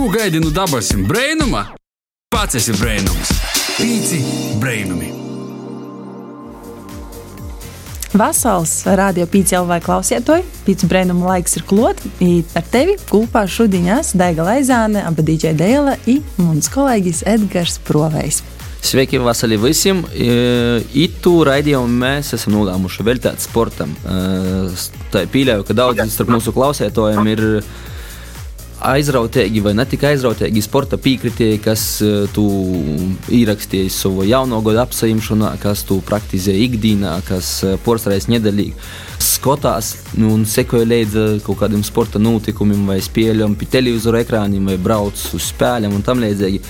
Ko gaidi no dabasim brainuma? Pats esi brainums. Pīci brainumi. Vasals radio pīci vai klausietoji, pīci brēnumu laiks ir klot, i ar tevi kopā šudiņās Daiga Laizāne, aba DJ Dēla i mums kolēģis Edgars Provejs. Sveiki, vasarī visiem! Itu raidījumu mēs esam nolēmuši veltīt sportam. Tā ir pieļauju, ka daudzi starp mūsu klausētojiem ir aizrautīgi vai ne tikai aizrautīgi sporta piekritēji, kas tu ierakstīji savu jauno gadu apsaimšanā, kas tu praktizē ikdienā, kas porcelāns nedēļīgi skatās nu, un sekoja līdzi kaut kādiem sporta notikumiem vai spēļiem, pie televizora ekrāniem vai brauc uz spēļiem un tam līdzīgi.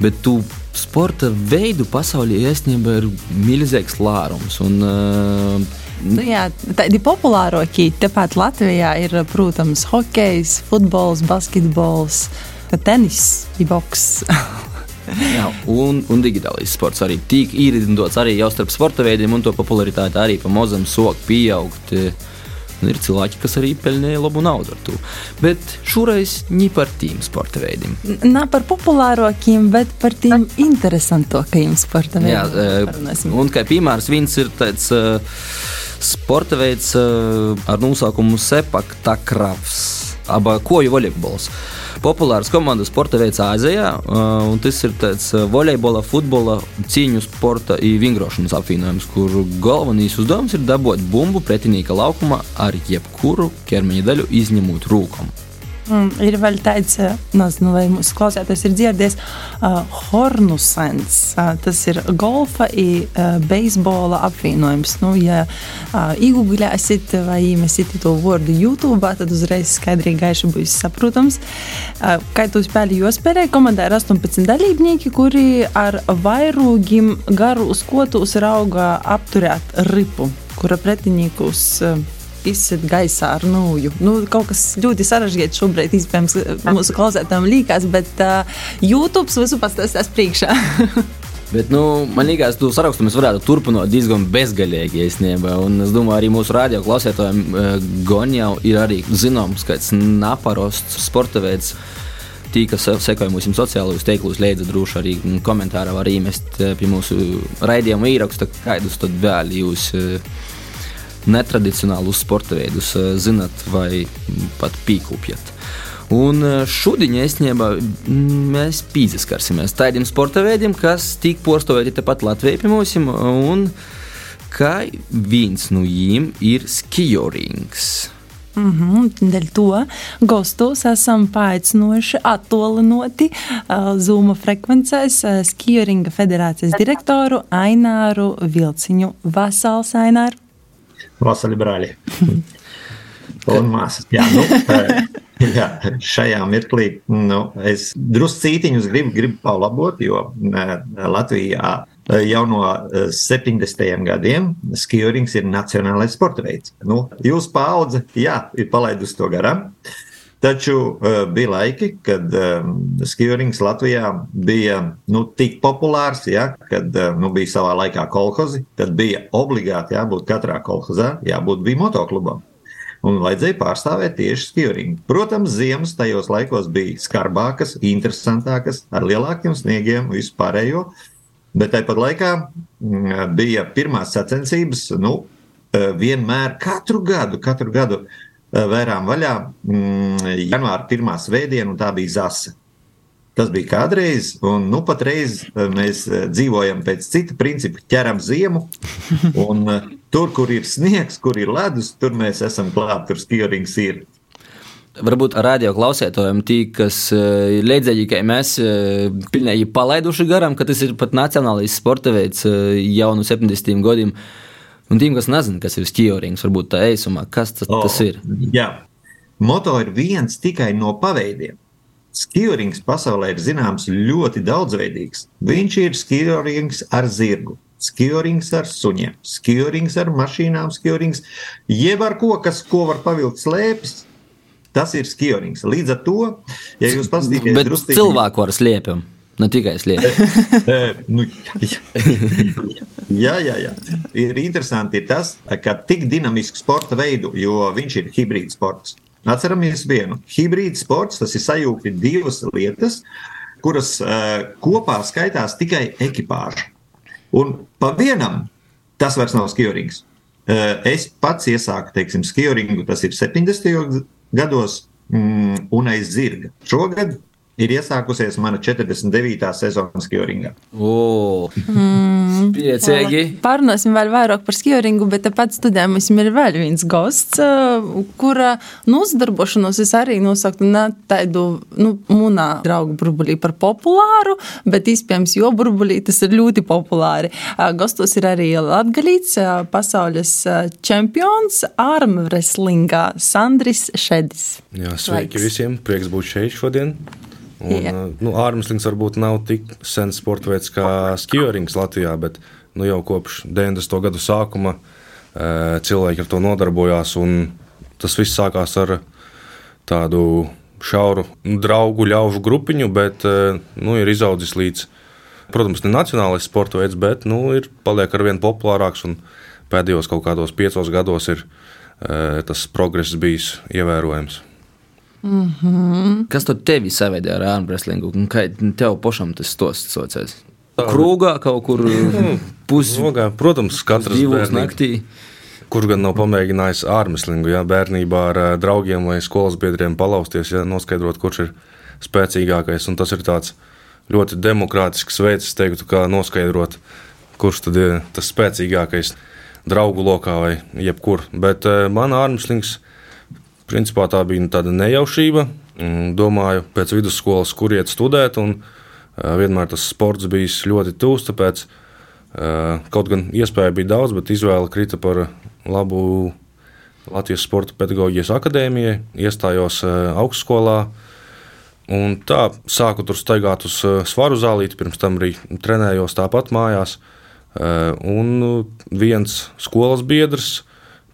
Bet tu sporta veidu pasaulē īstenībā ir milzīgs lārums. Un, uh, Nu, jā, tādi populārākie tepat Latvijā ir, protams, hokejs, futbols, basketbols, tenis, boks. Jā, un, un digitālais sports arī tika īrīdots arī jau starp sporta veidiem, un to popularitāte arī pamazām sok pieaugt. Uh, Un ir cilvēki, kas arī pelnīja labu naudu ar to. Bet šoreiz ne par tiem sporta veidiem. Nav par populārākiem, bet par tiem interesantākajiem sporta veidiem. Jā, Parunāsim. un kā piemērs, viens ir tāds uh, sporta veids uh, ar nosaukumu Sepak Takravs, aba koju volejbols. Uh, populārs komandas sporta veids Āzijā. Uh, tas ir tāds uh, volejbola, futbola, cīņu sporta un vingrošanas apvienojums, kur galvenais uzdevums ir dabūt bumbu pretinieka laukumā ar jebkuru ķermeņa daļu izņemot rūkumu. Mm, ir vēl tāds, eh, nezinu, vai mūsu klausētājs ir dzirdējis, uh, hornusens. Uh, tas ir golfa un uh, beisbola apvienojums. Nu, ja uh, iegūlēsiet vai iemesiet to vārdu YouTube, tad uzreiz skaidri gaiši būs saprotams. Uh, kā tu spēli jospēlē, komandā ir 18 dalībnieki, kuri ar vairūgiem garu uz kotus rauga apturēt ripu, kura pretiniekus uh, izsit gaisā ar nūju. Nu, kaut kas ļoti sarežģīts šobrīd, iespējams, mūsu klausētājiem līkās, bet uh, YouTube visu pastāstās priekšā. Bet, nu, man liekas, ka sarakstu mēs varētu turpināt diezgan bezgalīgi. Īstenībā. Un es domāju, arī mūsu radio klausītājiem gan jau ir arī zināms, ka tas naparosts sporta veids. Tī, kas sekoja mūsu sociālajos tīklos, lūdzu, droši arī komentārā var iemest pie mūsu raidījuma īraksta, kādus tad vēl jūs netradicionālus sporta veidus zinat vai pat pīkūpjat. Un eh, šodien īstenībā mēs pīzaskarsimies tādiem sporta veidiem, kas tika porstovēti tepat Latvijā pie mums. Un kā viens no viņiem ir skijorings. Mm -hmm, Dēļ to gastos esam paaicinoši attālinoti uh, Zuma frekvencēs uh, Skijoringa federācijas direktoru Aināru Vilciņu Vasāls Aināru. Vasaļu brāļi. Un māsas. Jā, nu, jā, šajā mirklī nu, es druscītiņus gribu, gribu palabot, jo Latvijā jau no 70. gadiem skijorings ir nacionālais sporta veids. Nu, jūs paudze, jā, ir palaidusi to garām. Taču uh, bija laiki, kad um, skijorings Latvijā bija nu, tik populārs, ja, kad uh, nu, bija savā laikā kolhozi, tad bija obligāti jābūt katrā kolhozā, jābūt bija motoklubam. Un vajadzēja pārstāvēt tieši skijorīnu. Protams, ziemas tajos laikos bija skarbākas, interesantākas, ar lielākiem sniegiem, vispārējo. Bet tāpat laikā mm, bija pirmās sacensības, nu, vienmēr katru gadu, katru gadu uh, Eh, vērām vaļā mm, janvāra pirmā svētdiena, un tā bija zasa. Tas bija kādreiz, un nu patreiz eh, mēs eh, dzīvojam pēc cita principa, ķeram ziemu. Un tur, kur ir sniegs, kur ir ledus, tur mēs esam klāti, tur skijorings ir. Varbūt radio klausētājiem, kas ir līdzīgi, ka mēs pilnīgi palaiduši garām, ka tas ir pat nacionālais sporta veids jau no 70 gadiem. Un tiem, kas nezina, kas ir skijorings, varbūt tā eisumā, kas tas, oh, tas ir? Jā, moto ir viens tikai no paveidiem. Skijorings pasaulē ir zināms ļoti daudzveidīgs. Viņš ir skijorings ar zirgu, skijorings ar suņiem, skijorings ar mašīnām, skijorings jeb ar ko, kas ko var pavilkt slēpes. Tas ir skijorings. Līdz ar to, ja jūs paskatīsieties, tad cilvēku ar slēpjumu. Ne tikai sliekas. nu, jā, jā, jā. Ir interesanti ir tas, ka tik dinamisku sporta veidu, jo viņš ir hibrīds sports. atceramies vienu - hibrīda sports, tas ir sajūgti divas lietas, kuras uh, kopā skaitās tikai ekipāža. Un pa vienam tas vairs nav skijorings. Uh, es pats iesāku, teiksim, skijoringu, tas ir 70. gados, mm, un aiz zirga. Šogad ir iesākusies mana 49. sezona skioringā. O, mm, priecīgi. Pārunāsim vēl vairāk par skioringu, bet tepat studijā mums ir vēl viens gosts, kura nozadarbošanos es arī nosaktu ne tādu, nu, munā draugu burbulī par populāru, bet iespējams, jo burbulī tas ir ļoti populāri. Gostos ir arī Latgalīts, pasaules čempions armwrestlingā Sandris Šedis. Jā, sveiki Laiks. visiem! Prieks būt šeit šodien! Un, Jā. nu, ārmeslings varbūt nav tik sens sporta veids kā skiorings Latvijā, bet nu, jau kopš 90. gadu sākuma cilvēki ar to nodarbojās. Tas viss sākās ar tādu šauru draugu ļaužu grupiņu, bet nu, ir izaudzis līdz, protams, ne nacionālais sporta veids, bet nu, ir paliek ar vien populārāks. Pēdējos kaut kādos piecos gados ir tas progress bijis ievērojams. Mm -hmm. Kas tad tevi savedē ar ārpraslingu? Kā tev pašam tas stosts sociāls? Krūgā kaut kur puslogā, protams, katrs divos naktī. Kurš gan nav pamēģinājis ārmeslingu, ja bērnībā ar draugiem vai skolas biedriem palausties, ja noskaidrot, kurš ir spēcīgākais. Un tas ir tāds ļoti demokrātisks veids, teiktu, kā noskaidrot, kurš tad ir tas spēcīgākais draugu lokā vai jebkur. Bet man ārmeslings Principā tā bija tāda nejaušība. Mm, domāju, pēc vidusskolas, kur iet studēt, un vienmēr tas sports bija ļoti tūs. Tāpēc kaut gan iespēja bija daudz, bet izvēle krita par labu Latvijas Sporta pedagoģijas akadēmijai, iestājos augstskolā. Un tā sāku tur staigāt uz svaru zālīti, pirms tam arī trenējos tāpat mājās. Un viens skolas biedrs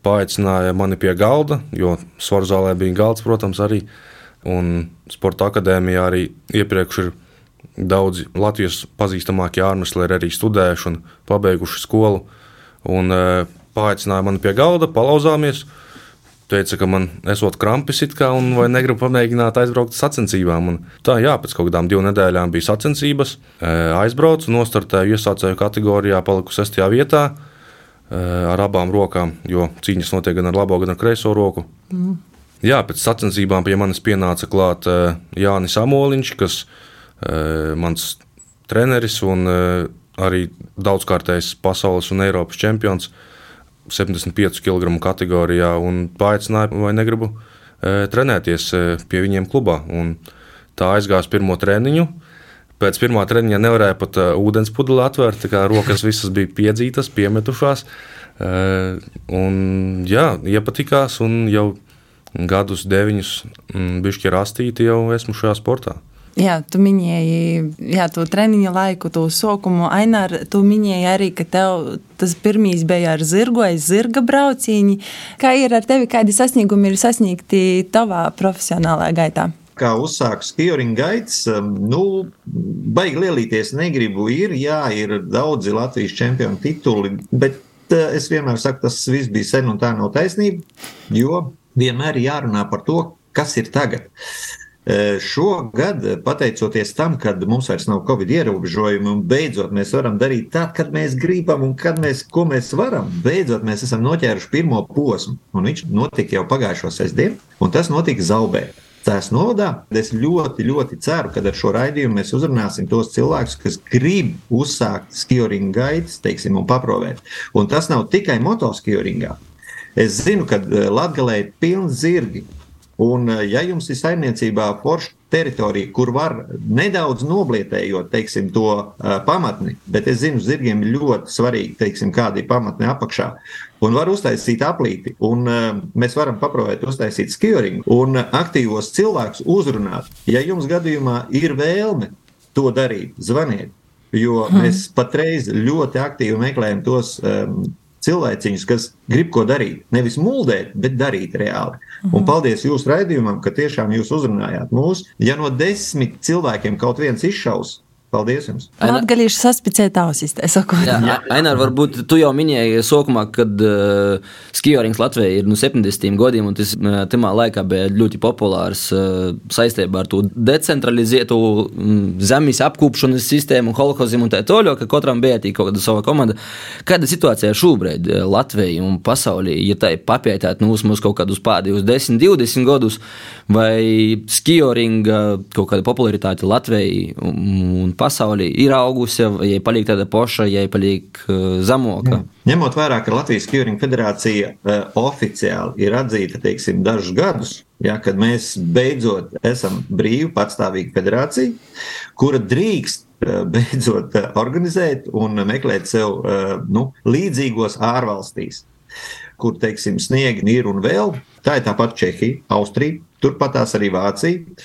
paaicināja mani pie galda, jo svaru zālē bija galds, protams, arī. Un Sporta akadēmijā arī iepriekš ir daudzi Latvijas pazīstamākie ārmesleri arī studējuši un pabeiguši skolu. Un, e, paaicināja mani pie galda, palauzāmies. Teica, ka man esot krampis kā, un vai negribu pamēģināt aizbraukt uz sacensībām. Un tā, jā, pēc kaut kādām divām nedēļām bija sacensības. E, aizbraucu, nostartēju iesācēju kategorijā, paliku sestajā vietā. Eh, ar abām rokām, jo cīņas notiek gan ar labo, gan ar kreiso roku. Mm. Jā, pēc sacensībām pie manis pienāca klāt eh, Jānis Amoliņš, kas ir mans treneris un arī daudzkārtējs pasaules un Eiropas čempions 75 kg kategorijā un paaicināja, vai negribu trenēties pie viņiem klubā. Un tā aizgāja pirmo treniņu. Pēc pirmā treniņa nevarēja pat uh, ūdens pudeli atvērt, tā kā rokas visas bija piedzītas, piemetušās. Uh, un, jā, iepatikās, un jau gadus deviņus mm, bišķi rastīti jau esmu šajā sportā. Jā, tu minēji jā, to treniņa laiku, to sokumu. Ainār, tu minēji arī, ka tev tas pirmīs bija ar zirgu, aiz zirga brauciņi. Kā ir ar tevi, kādi sasniegumi ir sasniegti tavā profesionālajā gaitā? Kā uzsāku skijoringa gaitas, um, nu, baigi lielīties negribu. Ir, jā, ir daudzi Latvijas čempionu tituli, bet uh, es vienmēr saku, tas viss bija sen un tā nav taisnība, jo vienmēr ir jārunā par to, kas ir tagad. Uh, šogad, pateicoties tam, ka mums vairs nav covid ierobežojumi, un beidzot mēs varam darīt tā, kad mēs gribam un kad mēs, ko mēs varam, beidzot mēs esam noķēruši pirmo posmu. Un viņš notika jau pagājušo sestdienu, un tas notika Zaubē. Tās novadā es ļoti, ļoti ceru, ka ar šo raidījumu mēs uzrunāsim tos cilvēkus, kas grib uzsākt skioringa gaitas, teiksim, un paprovēt. Un tas nav tikai motoskioringā. Es zinu, ka eh, Latvijā ir pilns zirgi. Un, eh, ja jums ir saimniecībā forša teritorija, kur var nedaudz noblietējot teiksim, to uh, pamatni, bet es zinu, zirgiem ir ļoti svarīgi, teiksim, kāda ir pamatne apakšā un var uztaisīt aplīti. Un, uh, mēs varam paprovēt, uztaisīt skioringu un aktīvos cilvēkus uzrunāt. Ja jums gadījumā ir vēlme to darīt, zvaniet. Jo hmm. mēs patreiz ļoti aktīvi meklējam tos um, cilvēciņus, kas grib ko darīt. Nevis muldēt, bet darīt reāli. Mhm. Un paldies jūsu raidījumam, ka tiešām jūs uzrunājāt mūs. Ja no desmit cilvēkiem kaut viens izšaus, Paldies jums! Latgalīši saspicēja tausis, tā sakot. Jā, jā. Ainār, varbūt tu jau minēji sākumā, kad uh, skiorings Latvijā ir no nu, 70. gadiem, un tas uh, timā laikā bija ļoti populārs uh, saistībā ar to decentralizētu um, zemes apkūpšanas sistēmu, holokazim un tā tālāk, ka katram bija kaut kāda sava komanda. Kāda situācija šobrīd Latvijā un pasaulī, ja tā ir papētēt nu, mums kaut kādus pēdējos 10, 20 gadus, vai skioringa kaut kāda popularitāte Latvijai un pasaulī ir augusi, ja paliek tāda poša, ja paliek uh, zemoka. Ņemot vērā, ka Latvijas Kjuringa federācija uh, oficiāli ir atzīta teiksim, dažus gadus, ja, kad mēs beidzot esam brīva, patstāvīga federācija, kura drīkst uh, beidzot uh, organizēt un meklēt sev nu, līdzīgos ārvalstīs, kur teiksim, sniegi ir un vēl. Tā ir tāpat Čehija, Austrija, turpat tās arī Vācija.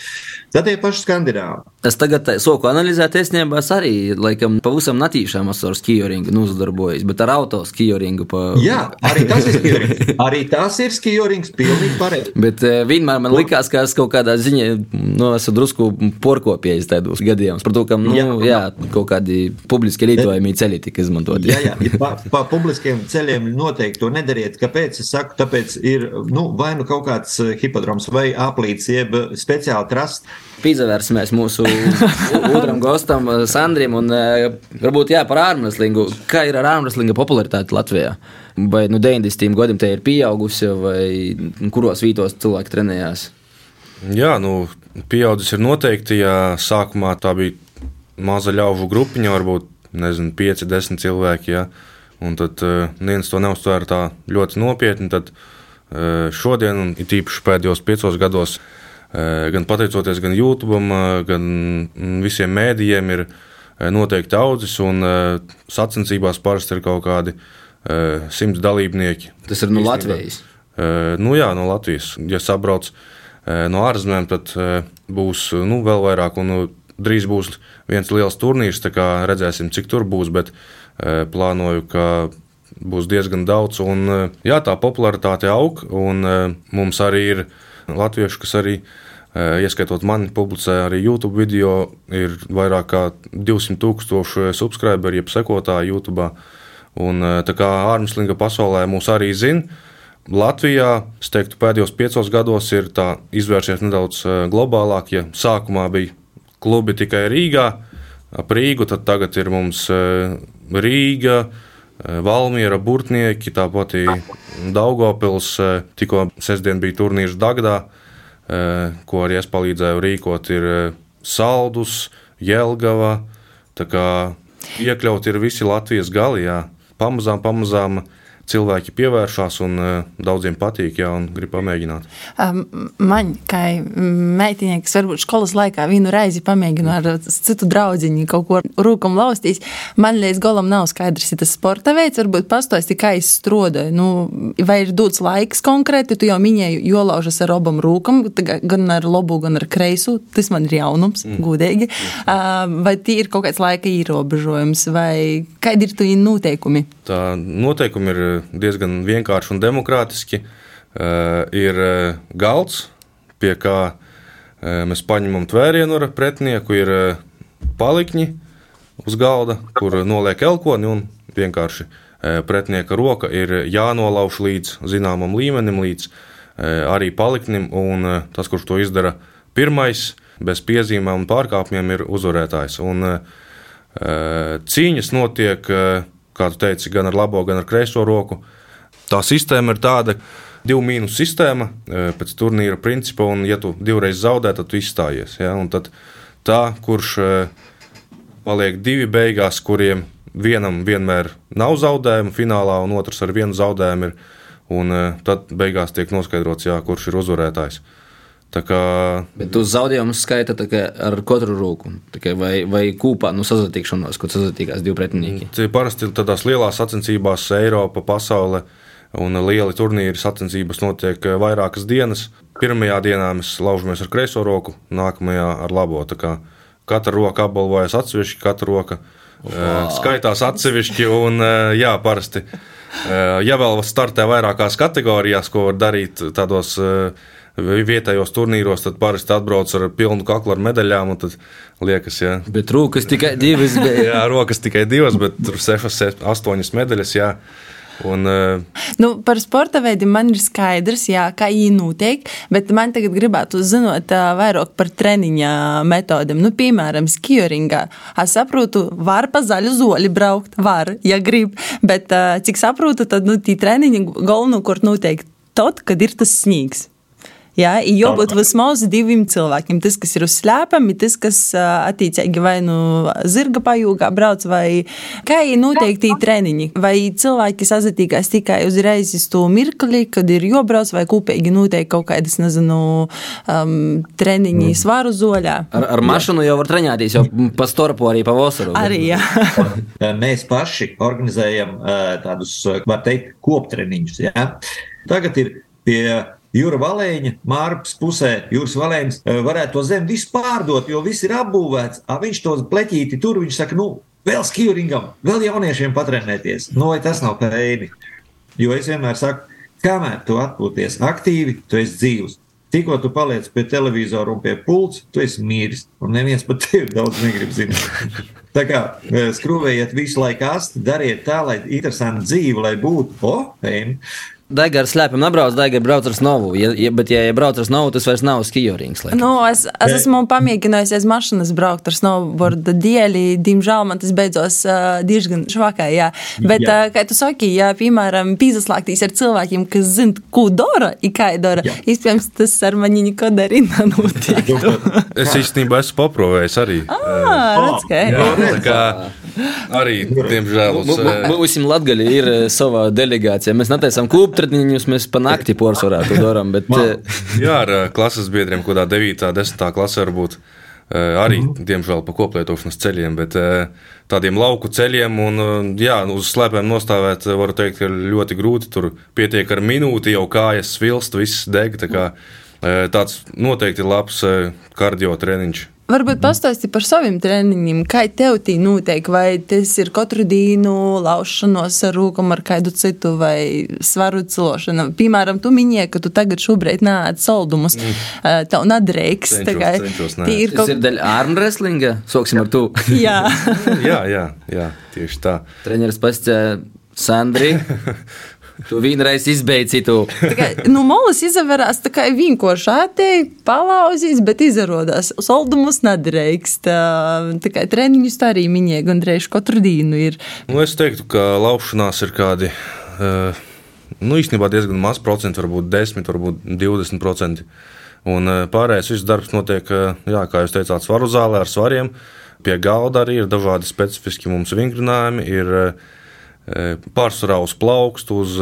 Tad tie paši skandināvi. Es tagad soku analizēt, es nebās arī, laikam, pavisam natīšām ar skijoringu nozdarbojas, bet ar auto skijoringu pa... Jā, arī tas ir skijorings. Arī tas ir skijorings, pilnīgi pareizi. Bet uh, vienmēr man likās, ka es kaut kādā ziņā, nu, esmu drusku porkopējis tādos gadījumos, par to, ka, nu, jā, jā kaut kādi publiski lietojami ceļi tika izmantoti. Jā, jā, ja pa, pa publiskiem ceļiem noteikti to nedariet. Kāpēc? Es saku, tāpēc ir, nu, vai nu kaut kāds hipodroms vai aplīts, jeb speciāli trast Pīzavērsimies mūsu otram gostam, eh, Sandrim. Un, eh, varbūt jā, par ārmreslingu. Kā ir ar ārmreslinga popularitāti Latvijā? Vai nu 90. gadiem te ir pieaugusi, vai kuros vītos cilvēki trenējās? Jā, nu, pieaudzis ir noteikti. Ja sākumā tā bija maza ļaužu grupiņa, varbūt nezinu, 5, 10 cilvēki. Ja, un tad uh, neviens to neuztvēra tā ļoti nopietni. Tad uh, šodien, un it īpaši pēdējos piecos gados, Eh, gan pateicoties gan YouTube, eh, gan mm, visiem mēdījiem, ir eh, noteikti audzis. Un sacensībās parasti ir kaut kādi simts dalībnieki. Tas ir no Latvijas. Nu, jā, no Latvijas. Ja sabrauc no ārzemēm, tad būs nu, vēl vairāk. Un, drīz būs viens liels turnīrs, tā kā redzēsim, cik tur būs. Bet plānoju, ka būs diezgan daudz. Un, jā, tā popularitāte aug, un mums arī ir latvieši, kas arī ir Ieskaitot mani, publicēja arī YouTube video, ir vairāk kā 200 tūkstoši subscriberi, jeb sekotāji YouTube. Un, tā kā ārmuslinga pasaulē mūs arī zina, Latvijā, es teiktu, pēdējos piecos gados ir izvērsies nedaudz globālāk. Ja sākumā bija klubi tikai Rīgā, ap Rīgu, tad tagad ir mums Rīga, Valmiera, Burtnieki, tāpat Daugopils, tikko sestdien bija turnīrs Dagdā. Eh, ko arī es palīdzēju rīkot, ir eh, Saldus, Jelgava. Tā kā iekļaut ir visi Latvijas gali, jā. Pamazām, pamazām cilvēki pievēršās un uh, daudziem patīk, ja grib pamēģināt. Man, kā meitiņai, kas varbūt skolas laikā vienu reizi pamēģina ar citu draugu kaut ko rūkam laustīs, man līdz galam nav skaidrs, ja tas sporta veids, varbūt pastāst tikai izstroda. Nu, vai ir dots laiks konkrēti, tu jau minēji, jo laužas ar obam rūkam, gan ar labu, gan ar kreisu. Tas man ir jaunums, mm. gudīgi. Uh, vai tie ir kaut kāds laika ierobežojums, vai kādi ir tie noteikumi? Tā noteikumi ir diezgan vienkārši un demokrātiski. Eh, ir eh, galds, pie kā eh, mēs paņemam tvērienu ar pretinieku, ir palikņi uz galda, kur noliek elkoni un vienkārši pretinieka roka ir jānolauž līdz zināmam līmenim, līdz arī paliknim, un tas, kurš to izdara pirmais, bez piezīmēm un pārkāpumiem, ir uzvarētājs. Un, cīņas notiek kā tu teici, gan ar labo, gan ar kreiso roku. Tā sistēma ir tāda, divu mīnus sistēma e, pēc turnīra principa, un, ja tu divreiz zaudē, tad tu izstājies. Ja? Un tad tā, kurš e, paliek divi beigās, kuriem vienam vienmēr nav zaudējumu finālā, un otrs ar vienu zaudējumu ir, un e, tad beigās tiek noskaidrots, jā, kurš ir uzvarētājs. Kā... Bet uz zaudējumu skaita ar katru rūku, vai, vai kūpā no nu, sazatikšanos, kad sazatikās divi pretinieki. Tie parasti tādās lielās sacensībās, Eiropa, pasaule un lieli turnīri sacensības notiek eh, vairākas dienas. Pirmajā dienā mēs laužamies ar kreiso roku, nākamajā ar labo. Katra roka apbalvojas atsevišķi, katra roka wow. Eh, skaitās atsevišķi un eh, jā, parasti. Ja vēl startē vairākās kategorijās, ko var darīt tādos uh, vietējos turnīros, tad parasti atbrauc ar pilnu kaklu ar medaļām. Tad liekas, jā. Bet rokas tikai divas. jā, rokas tikai divas, bet tur sešas, astoņas medaļas. Jā. Un, uh, nu, par sporta veidiem man ir skaidrs, jā, kā notiek, bet man tagad gribētu uzzināt uh, vairāk par treniņa metodēm. Nu, piemēram, skioringā. Es saprotu, var pa zaļu zoli braukt, var, ja grib, bet uh, cik saprotu, tad nu, tī treniņi galvenokārt notiek tad, kad ir tas sniegs. Jā, jābūt vismaz diviem cilvēkiem. Tas, kas ir uz slēpām, ir tas, kas attiecīgi vai nu zirga pajūgā brauc, vai kā ir noteikti treniņi. Vai cilvēki sazatīkās tikai uzreiz uz to mirkli, kad ir jābrauc, vai kopīgi noteikti kaut kādas, nezinu, um, treniņi mm. svaru zoļā. Ar, ar mašīnu jau var treņāties, jau pa storpu arī pa vasaru. Arī, jā. Mēs paši organizējam tādus, var teikt, koptreniņus. Ja? Tagad ir pie Jūra Valēņa, Mārpas pusē, Jūras Valēņas eh, varētu to zemi visu pārdot, jo viss ir apbūvēts. A, viņš to pleķīti tur, viņš saka, nu, vēl skīringam, vēl jauniešiem patrenēties. Nu, vai tas nav pēļņi? Jo es vienmēr saku, kamēr tu atpūties aktīvi, tu esi dzīvs. Tikko tu paliec pie televizora un pie pults, tu esi mīris. Un neviens par tevi daudz negrib zināt. Tā kā eh, skrūvējiet visu laiku asti, dariet tā, lai interesanti dzīve, lai būtu, o, oh, pēļņi. Daiga ar slēpēm nebrauc, Daiga brauc ar snovu. Ja, ja, bet, ja, ja brauc ar snovu, tas vairs nav skijorings. Nu, es, es esmu pamēģinājis aiz mašīnas braukt ar snowboardu dieļi. Diemžēl man tas beidzos uh, diezgan švakai. Jā. Bet, jā. Uh, kā tu saki, ja, piemēram, pīzaslāgtīs ar cilvēkiem, kas zina, ko dara, kā dara, iespējams, tas ar mani nekad arī nenotiek. es īstenībā esmu paprovējis arī. Ah, redz, kā. Jā, tā kā arī, diemžēl, uz... Mums Latgaļa ir savā delegācijā. Mēs netaisām kūpu aptradiņus mēs pa nakti porcelānā to darām. Bet... Eh, Jā, ar eh, klases biedriem, kādā 9. un 10. klasē varbūt. Eh, arī, mm -hmm. diemžēl, pa koplietošanas ceļiem, bet tādiem lauku ceļiem un jā, uz slēpēm nostāvēt, varu teikt, ir ļoti grūti. Tur pietiek ar minūti, jau kājas svilst, viss deg. Tā kā, tāds noteikti labs kardio treniņš. Varbūt pastāsti par saviem treniņiem, kā tev tī notiek, vai tas ir katru dienu laušanos ar rūkumu ar kādu citu vai svaru celošanu. Piemēram, tu minēji, ka tu tagad šobrīd nāc saldumus, mm. tev nadreiks. Cenšos, nē. ir kaut... Tas ir daļa armwrestlinga, soksim ar tu. jā. jā, jā, jā, tieši tā. Treneris pastāja Sandri. Tu vienreiz izbeidzi to. nu, Molis izvērās tā kā vienkārši ātēji, palauzīs, bet izrādās, soldumus nedreikst. Tā kā treniņus tā arī minēja, gandrīz katru dienu ir. Nu, es teiktu, ka laušanās ir kādi. Nu, īstenībā diezgan maz procentu, varbūt 10, varbūt 20%. Un pārējais viss darbs notiek, jā, kā jūs teicāt, svaru zālē ar svariem. Pie galda arī ir dažādi specifiski mums vingrinājumi. Ir, uh, pārsvarā uz plaukstu, uz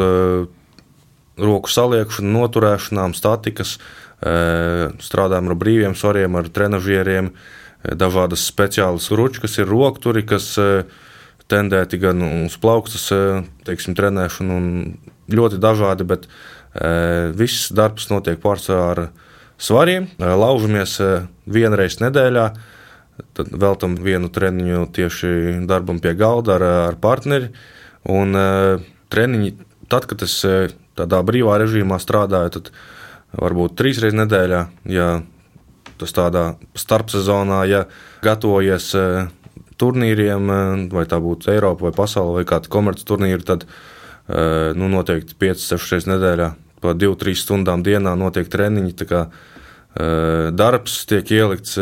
roku saliekšanu, noturēšanām, statikas, strādājam ar brīviem svariem, ar trenažieriem, dažādas speciālas ručkas, ir rokturi, kas tendēti gan uz plaukstas, teiksim, trenēšanu, un ļoti dažādi, bet viss darbs notiek pārsvarā ar svariem. Laužamies vienreiz nedēļā, tad veltam vienu treniņu tieši darbam pie galda ar, ar partneri. Un uh, treniņi, tad, kad es uh, tādā brīvā režīmā strādāju, tad varbūt trīs reizes nedēļā, ja tas tādā starpsezonā, ja gatavojies uh, turnīriem, vai tā būtu Eiropa vai pasaule vai kāda komerces turnīra, tad nu, noteikti 5-6 reizes nedēļā, pa 2-3 stundām dienā notiek treniņi. Kā, darbs tiek ielikts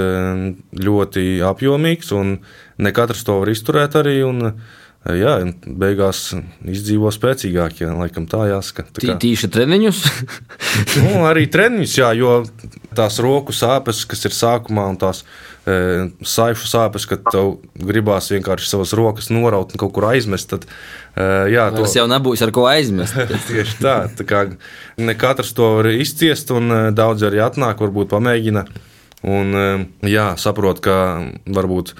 ļoti apjomīgs, un ne katrs to var izturēt arī. Un, uh, Jā, beigās izdzīvo spēcīgāk, ja laikam tā jāsaka. Tā kā... Tīši treniņus? nu, arī treniņus, jā, jo tās roku sāpes, kas ir sākumā, un tās e, saišu sāpes, kad tev gribās vienkārši savas rokas noraut un kaut kur aizmest, tad e, jā, to... tas jau nebūs ar ko aizmest. Tieši tā, tā kā ne katrs to var izciest, un e, daudz arī atnāk, varbūt pamēģina, un e, jā, saprot, ka varbūt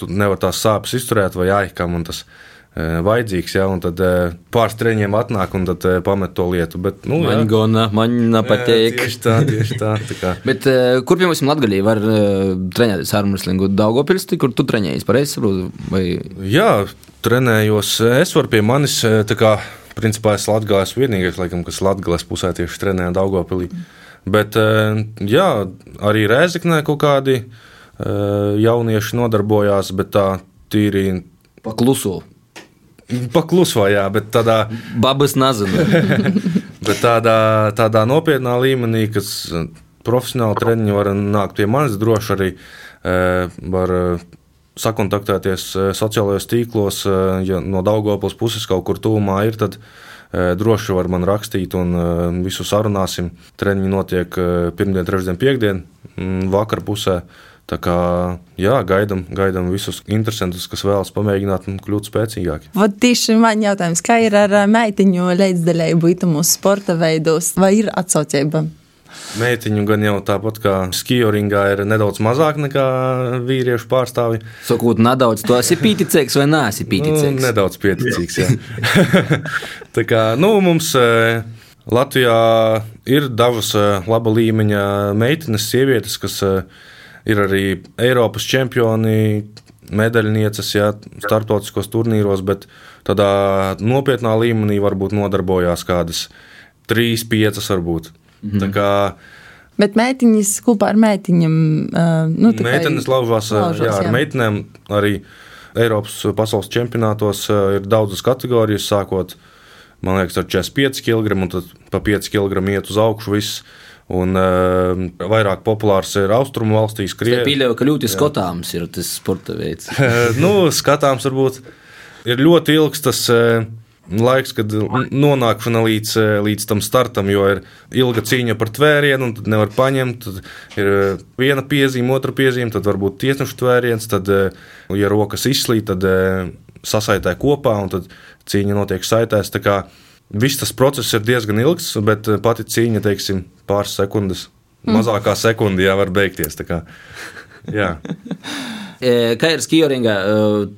tu nevari tās sāpes izturēt, vai aikam, un tas e, vajadzīgs, ja, un tad e, pāris treniņiem atnāk un tad e, pamet to lietu. Bet, nu, man gana, man nepatīk. Tieši tā, tieši tā. tā kā. Bet kur, piemēram, Latgalī var trenēties armreslingu Daugopils, kur tu trenējies, pareizi saprotu? Vai... Jā, trenējos. Es varu pie manis, tā kā, principā es esmu vienīgais, laikam, kas Latgalēs pusē tieši trenēja Daugopilī. Bet jā, arī Rēzaknē kaut kādi jaunieši nodarbojās, bet tā tīri pakluso. Pakluso, jā, bet tādā. Babas nezinu. bet tādā, tādā nopietnā līmenī, kas profesionāli treniņi var nākt pie manis, droši arī var sakontaktēties sociālajos tīklos, ja no Daugopils puses kaut kur tūmā ir, tad droši var man rakstīt un visu sarunāsim. Treniņi notiek pirmdien, trešdien, piekdien, vakar pusē. Tā kā jā, gaidām, gaidām visus interesantus, kas vēlas pamēģināt un kļūt spēcīgāki. Vat tieši man jautājums, kā ir ar meitiņu līdzdalību mūsu sporta veidos, vai ir atsaucība? Meitiņu gan jau tāpat kā skijoringā ir nedaudz mazāk nekā vīriešu pārstāvji. Sakot, nedaudz to esi pieticīgs vai neesi pieticīgs? Nu, nedaudz pieticīgs, jā. Tā kā, nu, mums Latvijā ir dažas laba līmeņa meitenes, sievietes, kas ir arī Eiropas čempioni, medaļnieces, jā, starptautiskos turnīros, bet tādā nopietnā līmenī varbūt nodarbojās kādas trīs, piecas varbūt. Mhm. Tā kā Bet meitiņas kopā ar meitiņām. Uh, nu, Meitenes laužās, laužās jā, jā. ar meitenēm arī Eiropas pasaules čempionātos ir daudzas kategorijas, sākot man liekas, ar 45 kg un tad pa 5 kg iet uz augšu. Viss. Un uh, vairāk populārs ir austrumu valstīs, Krievijā. Pieļauju, ka ļoti skatāms ir tas sporta veids. nu, skatāms varbūt ir ļoti ilgs tas uh, laiks, kad nonākšana līdz, līdz tam startam, jo ir ilga cīņa par tvērienu, un tad nevar paņemt. Tad ir viena piezīme, otra piezīme, tad varbūt tiesneša tvēriens, tad, ja rokas izslīd, tad sasaitē kopā, un tad cīņa notiek saitēs. Viss tas process ir diezgan ilgs, bet pati cīņa, teiksim, pāris sekundes, mm. mazākā sekundē jau var beigties. Kā, jā. E, kā ir skijoringā? E,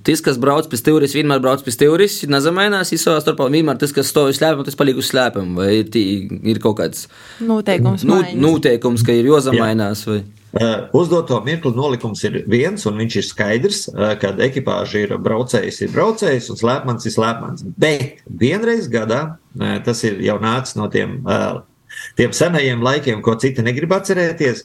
tas, kas brauc pie stūris, vienmēr brauc pie stūris, nezamainās savā starpā. Vienmēr tas, kas stāv slēpam, tas paliek uz slēpam. Vai ir kaut kāds noteikums, nu, noteikums ka ir jāzamainās? Vai? Uh, uzdoto mirkli nolikums ir viens, un viņš ir skaidrs, uh, kad ekipāža ir braucējs, ir braucējs, un slēpmans ir slēpmans. Bet vienreiz gadā, uh, tas ir jau nācis no tiem, tiem senajiem laikiem, ko citi negrib atcerēties,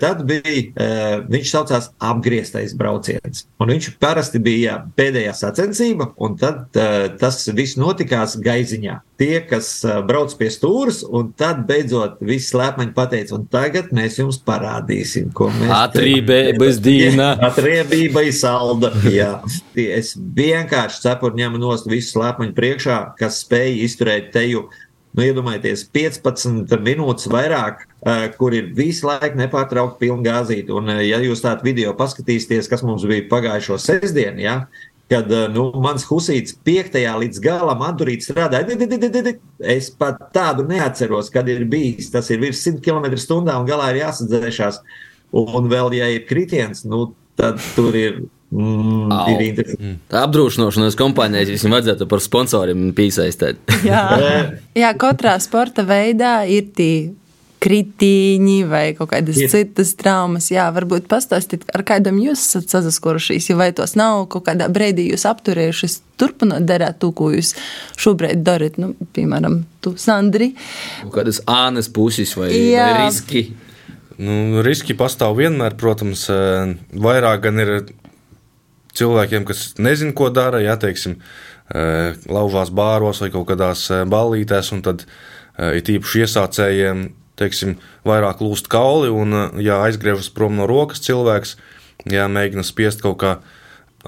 Tad bija, viņš saucās apgrieztais brauciens. Un viņš parasti bija pēdējā sacensība, un tad tas viss notikās gaiziņā. Tie, kas brauc pie stūres, un tad beidzot viss slēpmaņi pateica, un tagad mēs jums parādīsim, ko mēs atrībēja dīna. Atriebība ir salda. Jā. Es vienkārši cepuru ņemu nost visu slēpmaņu priekšā, kas spēja izturēt teju nu, iedomājieties, 15 minūtes vairāk, uh, kur ir visu laiku nepārtraukti pilna gāzīte. Un, uh, ja jūs tādu video paskatīsieties, kas mums bija pagājušo sestdienu, ja, kad uh, nu, mans husīts piektajā līdz galam atdurīt strādāja, es pat tādu neatceros, kad ir bijis. Tas ir virs 100 km/h un galā ir jāsadzēšās. Un vēl, ja ir kritiens, nu, tad tur ir Mm, ir interesanti. Mm. Tā apdrošināšanas kompānijas visam vajadzētu par sponsoriem piesaistīt. jā. jā, katrā sporta veidā ir tie kritiņi vai kaut kādas ir. citas traumas. Jā, varbūt pastāstīt, ar kādam jūs esat saskurušies, vai tos nav kaut kādā brīdī jūs apturējušies, turpinot darīt to, ko jūs šobrīd darat, nu, piemēram, tu, Sandri. Kādas ānes puses vai, jā. vai riski? Nu, riski pastāv vienmēr, protams, eh, vairāk gan ir cilvēkiem, kas nezina, ko dara, ja teiksim, e, laužās bāros vai kaut kādās e, ballītēs, un tad e, ir tīpaši iesācējiem, teiksim, vairāk lūst kauli, un, ja aizgriežas prom no rokas cilvēks, ja mēģina spiest kaut kā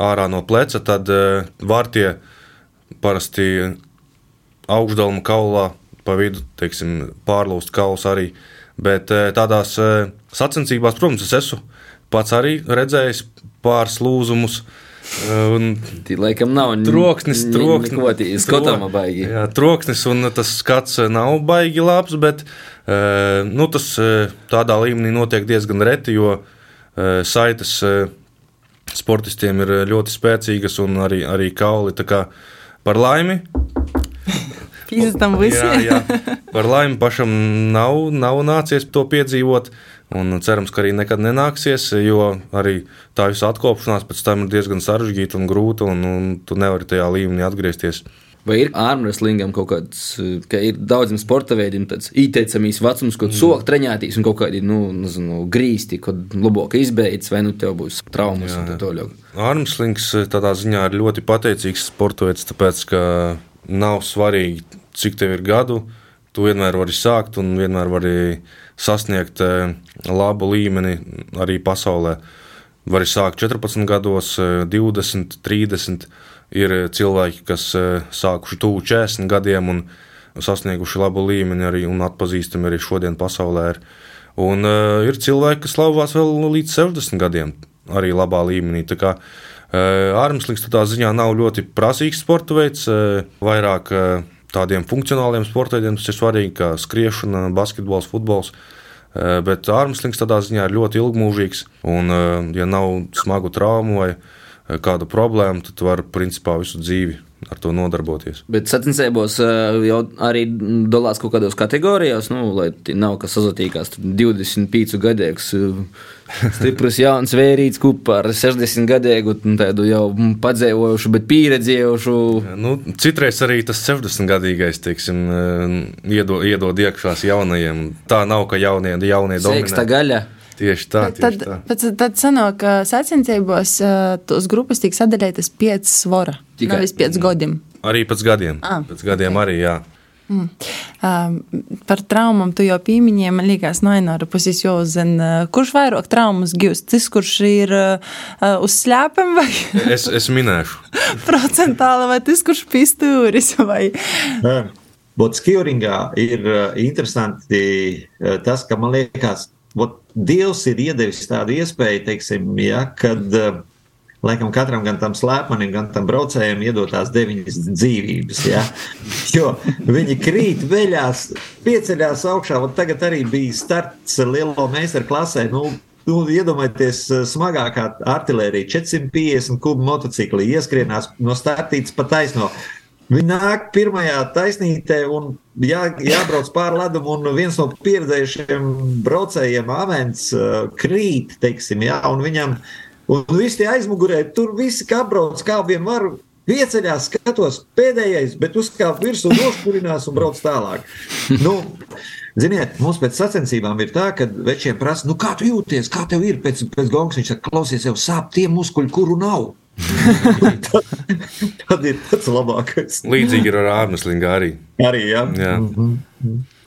ārā no pleca, tad var tie parasti augšdalma kaulā pa vidu, teiksim, pārlūst kauls arī. Bet tādās sacensībās, protams, es esmu pats arī redzējis pāris lūzumus. Un Tī laikam nav troksnis, troksnis, skatāmā baigi. Jā, troksnis un tas skats nav baigi labs, bet nu, tas tādā līmenī notiek diezgan reti, jo saites sportistiem ir ļoti spēcīgas un arī, arī kauli. Par laimi. Pīztam visiem. jā, jā. Par laimi pašam nav, nav nācies to piedzīvot. Un cerams, ka arī nekad nenāksies, jo arī tā visa atkopšanās pēc tam ir diezgan sarežģīta un grūta, un, un tu nevari tajā līmenī atgriezties. Vai ir ārmeslingam kaut kāds, ka ir daudziem sporta veidiem tāds ieteicamīs vecums, mm. soka treņētīs un kaut kādi, nu, nezinu, grīsti, kad labāk izbeidz, vai nu tev būs traumas jā, un tā tālāk. Ārmeslings tādā ziņā ir ļoti pateicīgs sporta veids, tāpēc, ka nav svarīgi, cik tev ir gadu, tu vienmēr vari sākt un vienmēr vari sasniegt eh, labu līmeni arī pasaulē. Vari sākt 14 gados, 20, eh, 30 Ir cilvēki, kas sākuši tuvu 40 gadiem un sasnieguši labu līmeni arī un atpazīstami arī šodien pasaulē. Ir. Un uh, ir cilvēki, kas slavās vēl līdz 60 gadiem, arī labā līmenī. Tā kā uh, ārmeslīgs tādā ziņā nav ļoti prasīgs sporta veids, uh, vairāk uh, tādiem funkcionāliem sporta veidiem tas ir svarīgi, kā skriešana, basketbols, futbols. Uh, bet ārmeslīgs tādā ziņā ir ļoti ilgmūžīgs, un, uh, ja nav smagu traumu vai kādu problēmu, tad var principā visu dzīvi ar to nodarboties. Bet sacensībos jau arī dalās kaut kādos kategorijās, nu, lai nav kas sazatīkās 25 gadīgs, stiprs jauns vērīts kopā ar 60 gadīgu, tādu jau padzēvojušu, bet pieredzējušu. Nu, citreiz arī tas 60 gadīgais, teiksim, iedod, iedod iekšās jaunajiem. Tā nav, ka jaunie, jaunie dominē. Seksta gaļa. Tieši tā. Tieši tad, tā. Tad, tad sanāk, ka sacensībos tos grupas tiek sadalītas piecas svora. Tikai. Nevis piec gadiem. Arī pēc gadiem. Ah, pēc gadiem okay. arī, jā. Mm. Uh, par traumām tu jau pieminēji. Man liekas, no vienas puses jau zina, uh, kurš vairāk traumas gūst. Tas, kurš ir uh, uz slēpēm, vai es, es minēšu. procentāli, vai tas, kurš pistūris. Vai... Botskijā ir uh, interesanti uh, tas, ka man liekas, Dievs ir iedevis tādu iespēju, teiksim, ja, kad uh, laikam katram, gan tam slēpmanim, gan tam braucējam, iedot tās deviņas dzīvības. Ja? Jo viņi krīt, veļās, pieceļās augšā. Tagad arī bija starts lielo meistaru klasē. Nu, Nu, iedomājieties, eh, smagākā artērija, 450 kubu motocikli, ieskrienās no startītas pa taisno. Viņi nāk pirmajā taisnītē un jā, jābrauc pāri ledum, un viens no pieredzējušiem braucējiem, Avens, uh, krīt, teiksim, jā, un viņam, un visi tie aizmugurē, tur visi kā brauc, kā vien var. Pieceļās, skatos, pēdējais, bet uzkāp virsū, nošķurinās un brauc tālāk. Nu, Ziniet, mums pēc sacensībām ir tā, ka večiem prasa, nu, kā tu jūties, kā tev ir pēc, pēc gongas. Viņš saka, klausies, jau sāp tie muskuļi, kuru nav. Tad, tad ir tas labākais. Līdzīgi ir ar ārmeslīgu arī. Arī, jā. jā. Mm -hmm.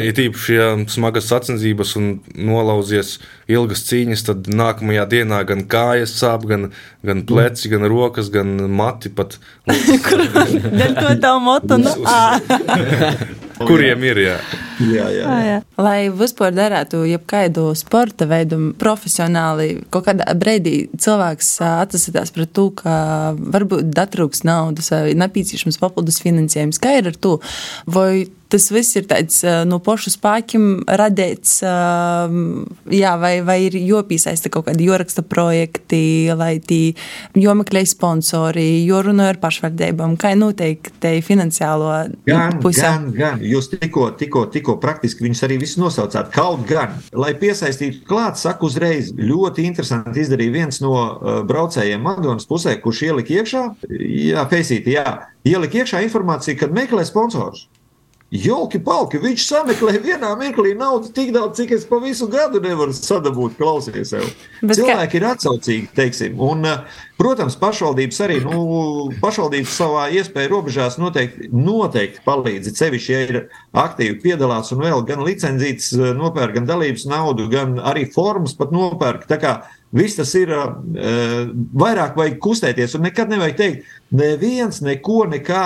Ja tīpaši, ja smagas sacensības un nolauzies ilgas cīņas, tad nākamajā dienā gan kājas sāp, gan, gan pleci, gan rokas, gan mati pat. Dēļ to tā moto. Nu, Kuriem ir? Jā. Jā, jā, jā. jā. Lai vispār darētu jebkādu sporta veidu profesionāli, kaut kādā brīdī cilvēks atsasās pret to, ka varbūt datrūks naudas vai nepieciešams papildus finansējums. Kā ir ar to? Vai tas viss ir tāds no pašu spēkiem radīts, jā, vai, vai ir jopiesaista kaut kādi joraksta projekti, lai tī jomeklē sponsori, jorunā ar pašvaldībām, kā noteikti finansiālo pusi. Gan, gan, jūs tikko, tikko, tikko praktiski viņus arī visus nosaucāt. Kaut gan, lai piesaistītu klāt, saku uzreiz, ļoti interesanti izdarīja viens no uh, braucējiem Madonas pusē, kurš ielika iekšā, jā, Feisīti, jā, ielika iekšā informāciju, kad meklē sponsors. Jauki, palki, viņš sameklē vienā mirklī naudu tik daudz, cik es pa visu gadu nevaru sadabūt. Klausies, jau. Bet cilvēki kā... ir atsaucīgi, teiksim. Un, eh, protams, pašvaldības arī, nu, pašvaldības savā iespēju robežās noteikti, noteikti palīdz. Cevišķi, ja ir aktīvi piedalās un vēl gan licenzītas eh, nopērk, gan dalības naudu, gan arī formas pat nopērk. Tā kā Viss tas ir uh, vairāk vajag kustēties, un nekad nevajag teikt, neviens neko nekā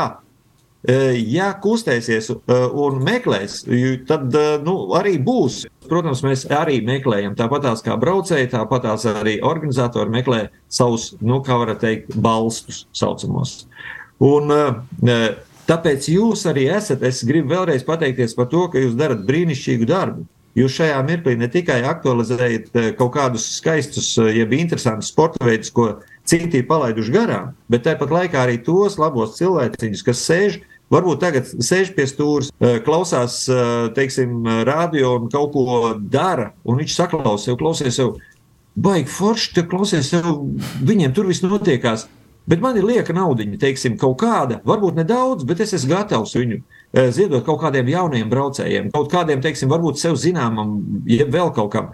ja kustēsies un meklēs, tad nu, arī būs. Protams, mēs arī meklējam, tāpat kā braucēji, tāpat arī organizatori meklē savus, nu, kā varētu teikt, balstus saucamos. Un, tāpēc jūs arī esat, es gribu vēlreiz pateikties par to, ka jūs darat brīnišķīgu darbu. Jūs šajā mirklī ne tikai aktualizējat kaut kādus skaistus, jeb interesantus sporta veidus, ko citi ir palaiduši garām, bet tāpat laikā arī tos labos cilvēciņus, kas sēž Varbūt tagad sēž pie stūres, eh, klausās, eh, teiksim, radio un kaut ko dara, un viņš saklausās, jau klausies, jau baigi forši, te klausies, jau viņiem tur viss notiekās. bet man ir lieka naudiņa, teiksim, kaut kāda, varbūt nedaudz, bet es esmu gatavs viņu eh, ziedot kaut kādiem jauniem braucējiem, kaut kādiem, teiksim, varbūt sev zināmam, jeb vēl kaut kam.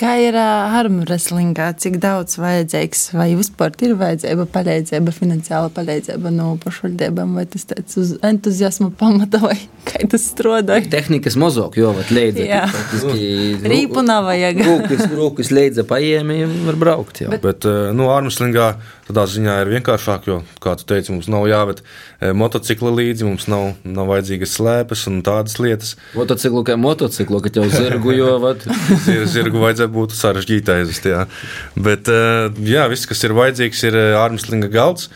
Kā ir uh, armwrestlingā, cik daudz vajadzīgs, vai vispār ir vajadzība palīdzība, finansiāla palīdzība no pašvaldībām, vai tas tāds uz entuziasma pamata, vai kā tas strādā? Tehnikas mozog, jo, vat leidza. Jā. Rīpu nav vajag. Rūkas, rūkas leidza paēmi, var braukt, jā. Bet, bet nu, armwrestlingā tādā ziņā ir vienkāršāk, jo, kā tu teici, mums nav jāved motocikla līdzi, mums nav, nav vajadzīgas slēpes un tādas lietas. Motociklu kā motociklu, ka jau zirgu, jo, vat. zirgu vajadzētu būt. Jā. Bet eh, jā, viss, kas ir vajadzīgs, ir ārmslinga eh, galds.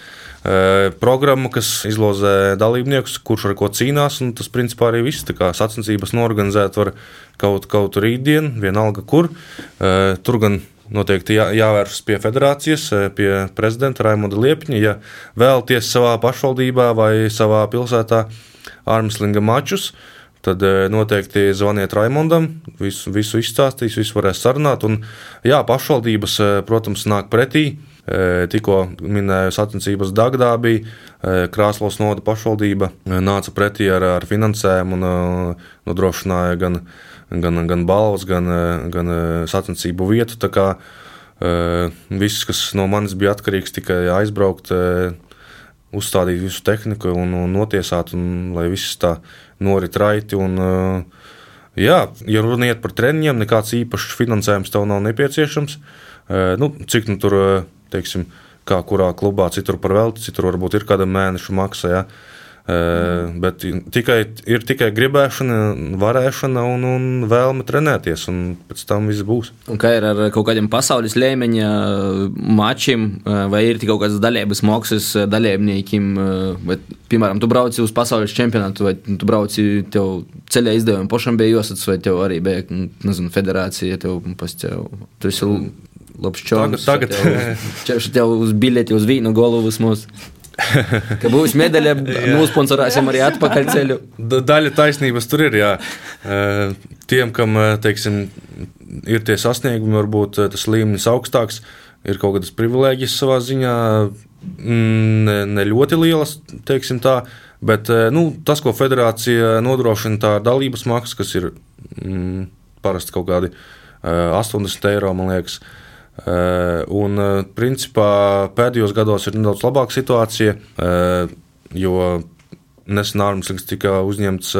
Programma, kas izlozē dalībniekus, kurš ar ko cīnās, un tas principā arī viss. Sacensības norganizēt var kaut, kaut rītdien, vienalga kur. Tur gan noteikti jā, jāvēršas pie federācijas, pie prezidenta Raimonda Liepņa. Ja vēlaties savā pašvaldībā vai savā pilsētā ārmslinga mačus, tad eh, noteikti zvaniet Raimondam, visu, visu izstāstīs, visu varēs sarunāt. Un, jā, pašvaldības, eh, protams, nāk pretī. Eh, tikko minēju sacensības Dagdābī, Krāslos noda pašvaldība nāca pretī ar, ar finansēm un nodrošināja gan, gan, gan balvas, gan, gan sacensību vietu. Tā kā viss, kas no manis bija atkarīgs, tikai aizbraukt, uzstādīt visu tehniku un, un notiesāt, un lai viss tā norit raiti. Un, jā, ja runiet par treniņiem, nekāds īpašs finansējums tev nav nepieciešams. Nu, cik nu tur, teiksim, kā kurā klubā, citur par velti, citur varbūt ir kāda mēneša maksa. Ja? Bet tikai, ir tikai gribēšana, varēšana un, un vēlme trenēties, un pēc tam viss būs. Un kā ir ar kaut kādiem pasaules līmeņa mačiem, vai ir kaut kādas dalības maksas dalībniekiem? Bet, piemēram, tu brauci uz pasaules čempionātu, vai tu brauci, tev ceļā izdevumi pašam bija jāsats, vai tev arī bija nezinu, federācija, tev pastāv. Tu esi labs čoms. Tagad, tagad. Tev, tev uz biļeti uz vīnu galvu mūsu. ka būs medaļa, nosponsorēsim arī atpakaļ ceļu. Daļa taisnības tur ir. Jā. Tiem, kam teiksim, ir tie sasniegumi, varbūt tas līmenis augstāks, ir kaut kādas privilēģijas savā ziņā, mm, ne, ne ļoti lielas, teiksim tā. Bet nu, tas, ko federācija nodrošina, tā ir dalības maksa, kas ir mm, parasti kaut kādi 80 eiro, man liekas. Uh, un, eh, principā, pēdējos gados ir nedaudz labāka situācija, eh, jo nesen ārmeslīgs tika uzņemts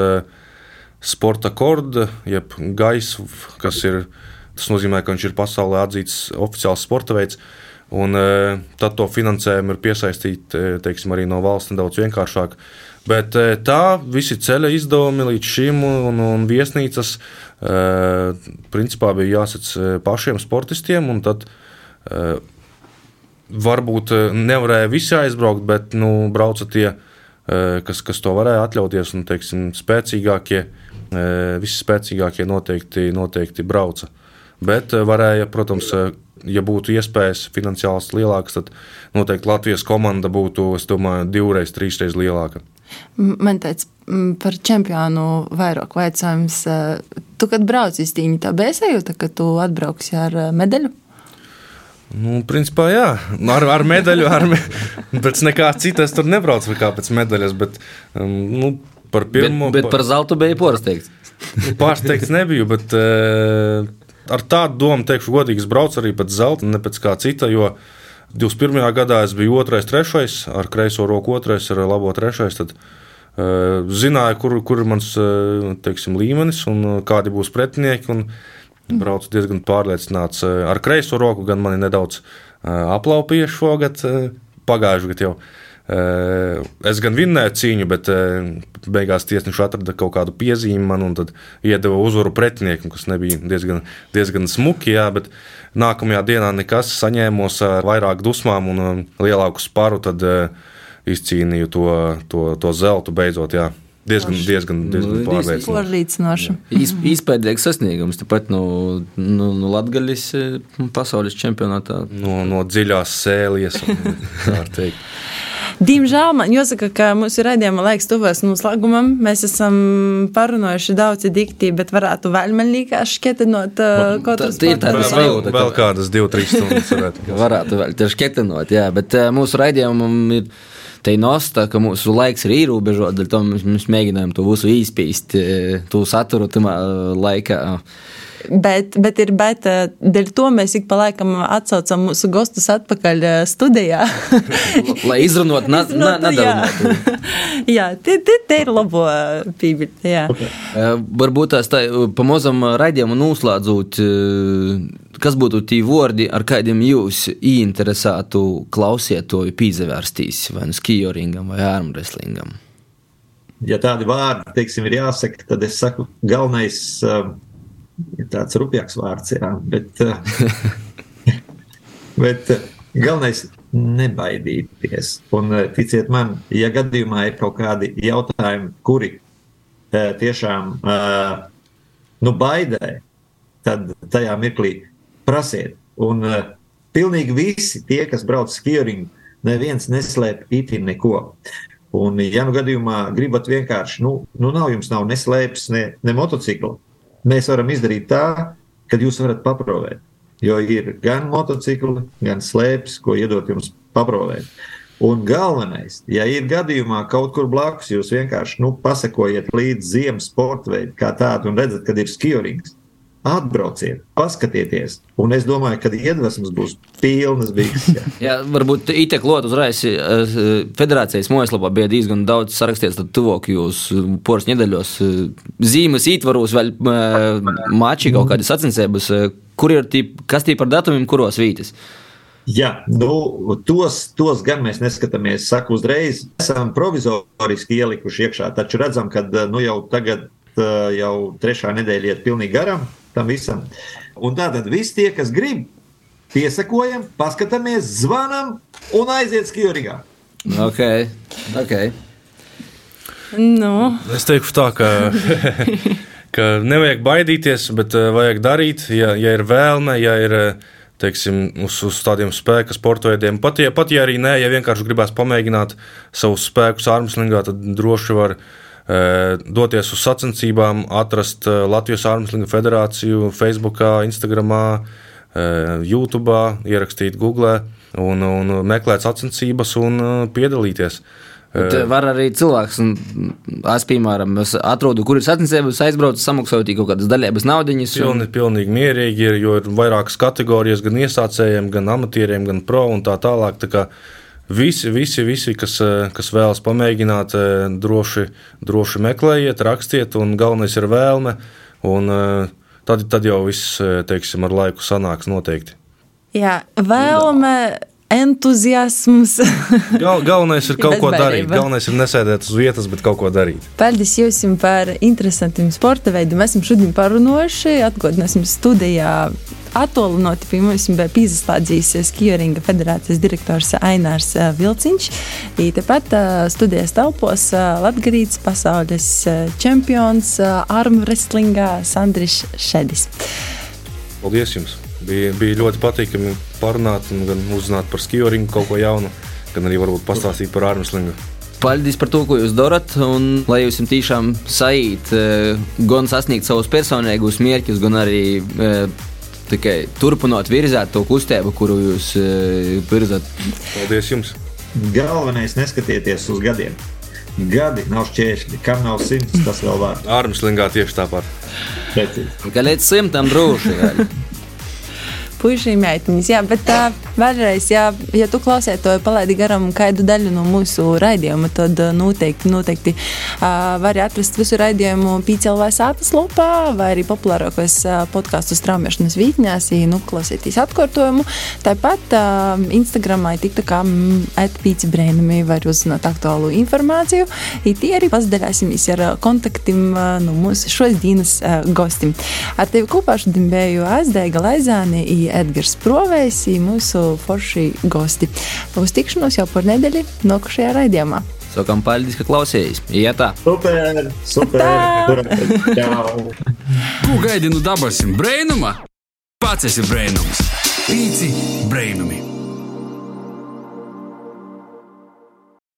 sporta korda, jeb gaisa, kas ir. Tas nozīmē, ka viņš ir pasaulē atzīts oficiāls sporta veids. Un, tad to finansējumu ir piesaistīt teiksim, arī no valsts nedaudz vienkāršāk. Bet tā visi ceļa izdevumi līdz šim un, un viesnīcas principā bija jāsac pašiem sportistiem. Tad varbūt nevarēja visi aizbraukt, bet nu, brauca tie, kas, kas to varēja atļauties. Un, teiksim, spēcīgākie, visi spēcīgākie noteikti, noteikti brauca. Bet varēja, protams, ja būtu iespējas finansiāls lielāks, tad noteikti Latvijas komanda būtu, es domāju, divreiz, trīsreiz lielāka. Man teica par čempionu vairāk vaicājums. Tu, kad brauc uz tīņu, tā bija sajūta, ka tu atbrauksi ar medaļu? Nu, principā, jā, ar, ar medaļu, ar me... pēc nekā cita es tur nebraucu kā pēc medaļas, bet um, nu, par pirmo. Bet, bet par zeltu bija pārsteigts. Pārsteigts nebiju, bet uh, ar tādu domu, teikšu, godīgi, es braucu arī pēc zelta, ne pēc kā cita, jo 21. gadā es biju otrais, trešais, ar kreiso roku otrais, ar labo trešais. Tad, uh, zināju, kur, kur ir mans uh, teiksim, līmenis un uh, kādi būs pretinieki. Un, Braucu diezgan pārliecināts. Ar kreiso roku gan mani nedaudz aplaupīja šogad, pagājušajā gadā jau. Es gan vinnēju cīņu, bet beigās tiesneši atrada kaut kādu piezīmi man un iedeva uzvaru pretiniekam, kas nebija diezgan, diezgan smuki. Jā, bet nākamajā dienā nekas saņēmos ar vairāk dusmām un lielāku sparu, tad izcīnīju to, to, to zeltu beidzot. Jā. Diezgan, diezgan, diezgan nu, pārliecinoši. Izpēdīgs sasniegums. Tāpat no, no, no Latvijas pasaules čempionātā. No, no dziļās sēlies. Diemžēl man jāsaka, ka mūsu raidījuma laiks tuvojas noslēgumam. Mēs esam parunājuši daudz dikti, bet varētu vēl man liekas šketinot uh, kaut kādas tādas sajūtas. Vēl, vēl kādas 2-3 stundas varētu. varētu vēl tieši šketinot, jā, bet mūsu raidījumam ir te nosta, ka mūsu laiks ir ierobežots, dēļ to mēs, mēs mēģinājām to visu īspīst, to saturu tamā laikā. Bet, bet ir bet, dēļ to mēs ik pa laikam atsaucam mūsu gostus atpakaļ studijā. Lai izrunot, na, na, nedarunāt. jā, tie, tie, tie ir labo pībiļi, jā. Okay. Varbūt tās tā pamazam raidījumu noslēdzot kas būtu tie vārdi, ar kādiem jūs ieinteresētu klausietoju pīzevērstīs, vai nu skijoringam, vai armwrestlingam? Ja tādi vārdi, teiksim, ir jāsaka, tad es saku, galvenais uh, ir tāds rupjāks vārds, jā, bet, uh, bet uh, galvenais nebaidīties. Un ticiet man, ja gadījumā ir kaut kādi jautājumi, kuri tiešām nu, baidē, tad tajā mirklī prasiet. Un uh, pilnīgi visi tie, kas brauc skieringā, neviens neslēp itin neko. Un, ja nu gadījumā gribat vienkārši, nu, nu nav jums nav ne slēpes, ne, ne motocikla, mēs varam izdarīt tā, ka jūs varat paprovēt. Jo ir gan motocikli, gan slēpes, ko iedot jums paprovēt. Un galvenais, ja ir gadījumā kaut kur blakus, jūs vienkārši nu, pasakojiet līdzi ziemas sporta veidam, kā tādu, un redzat, kad ir skijorings Atbrauciet, paskatieties, un es domāju, ka iedvesmas būs pilnas bijusi. Jā. jā, varbūt ITEK lotu uzreiz eh, federācijas mājaslapā bija diezgan daudz sarakstīts, tad tuvākajos eh, poras nedēļos eh, zīmes ītvaros vēl mači kaut kādas sacensības, kur ir tī, kas tī par datumiem, kuros vītas. Jā, nu, tos, tos gan mēs neskatāmies. Saku uzreiz, esam provizoriski ielikuši iekšā, taču redzam, ka nu, jau tagad jau trešā nedēļa iet pilnīgi garām tam visam. Un tātad visi tie, kas grib, piesakojam, paskatāmies, zvanam un aiziet skijorigā. Ok, ok. Nu. Es teikšu tā, ka, ka nevajag baidīties, bet uh, vajag darīt, ja, ja ir vēlme, ja ir uh, teiksim, uz, uz tādiem spēka sporta veidiem. Pat ja, pat ja arī nē, ja vienkārši gribēs pamēģināt savus spēkus armslingā, tad droši var doties uz sacensībām, atrast Latvijas Armslinga federāciju Facebook, Instagram, YouTube, ierakstīt Google un, un meklēt sacensības un piedalīties. Bet var arī cilvēks, es, piemēram, es atrodu, kur ir sacensības, aizbraucu, samaksāju kaut kādas daļējas naudiņas. Un... Pilnīgi, pilnīgi mierīgi ir, jo ir vairākas kategorijas, gan iesācējiem, gan amatieriem, gan pro un tā tālāk. Tā kā, uh, Visi, visi, visi kas, eh, kas vēlas pamēģināt, eh, droši, droši meklējiet, rakstiet, un galvenais ir vēlme. Un, eh, tad, tad jau viss, teiksim, ar laiku sanāks noteikti. Jā, vēlme. Entuziasms. Gal, galvenais ir kaut ko darīt. Galvenais ir nesēdēt uz vietas, bet kaut ko darīt. Paldies jums par interesantiem sporta veidiem. Mēs esam šodien parunājuši, atgādināsim studijā Attālināti pie mums bija pīzaslēdzījis Skijeringa federācijas direktors Ainārs eh, Vilciņš. Tāpat eh, studijas telpos eh, Latgarīts pasaules čempions armwrestlingā Sandrišs Šedis. Paldies jums! Bija, bija ļoti patīkami parunāt un gan uzzināt par skijeringu kaut ko jaunu, gan arī varbūt pastāstīt par armwrestlingu. Paldies par to, ko jūs darat. Un lai jums tiešām sajūt, gan sasniegt savus personīgos mērķus, gan arī tikai turpinot virzēt to kustību, kuru jūs uh, virzat. Paldies jums! Galvenais neskatieties uz gadiem. Gadi nav šķēršļi. Kam nav simts, tas vēl var. Ārmeslingā tieši tāpat. Precīzi. Kā līdz simtam droši puikas, meitenes. Jā, bet tā, vēlreiz, jā, ja tu klausies to palaidi garām kādu daļu no mūsu raidījuma, tad noteikti, noteikti uh, vari atrast visu raidījumu PCLV sātas lopā vai arī populārākos uh, podkāstu straumēšanas vītņās, ja nu klausieties atkārtojumu. Tāpat uh, Instagramā ir tik tā kā atpīci brēnumi var uzzināt aktuālu informāciju. I tie arī pazdalāsimies ar kontaktiem uh, no mūsu šodienas uh, gostim. Ar tevi kopā šodien biju Azdēga Laizāni. Edgars Provējs, mūsu forši gosti. Uz tikšanos jau par nedēļu nākošajā raidījumā. Sakām, paldies, ka klausījāties. Ietā! Super! Super! Ko gaidi no dabasim brēnuma? Pats esi brēnums! Pīci brēnumi!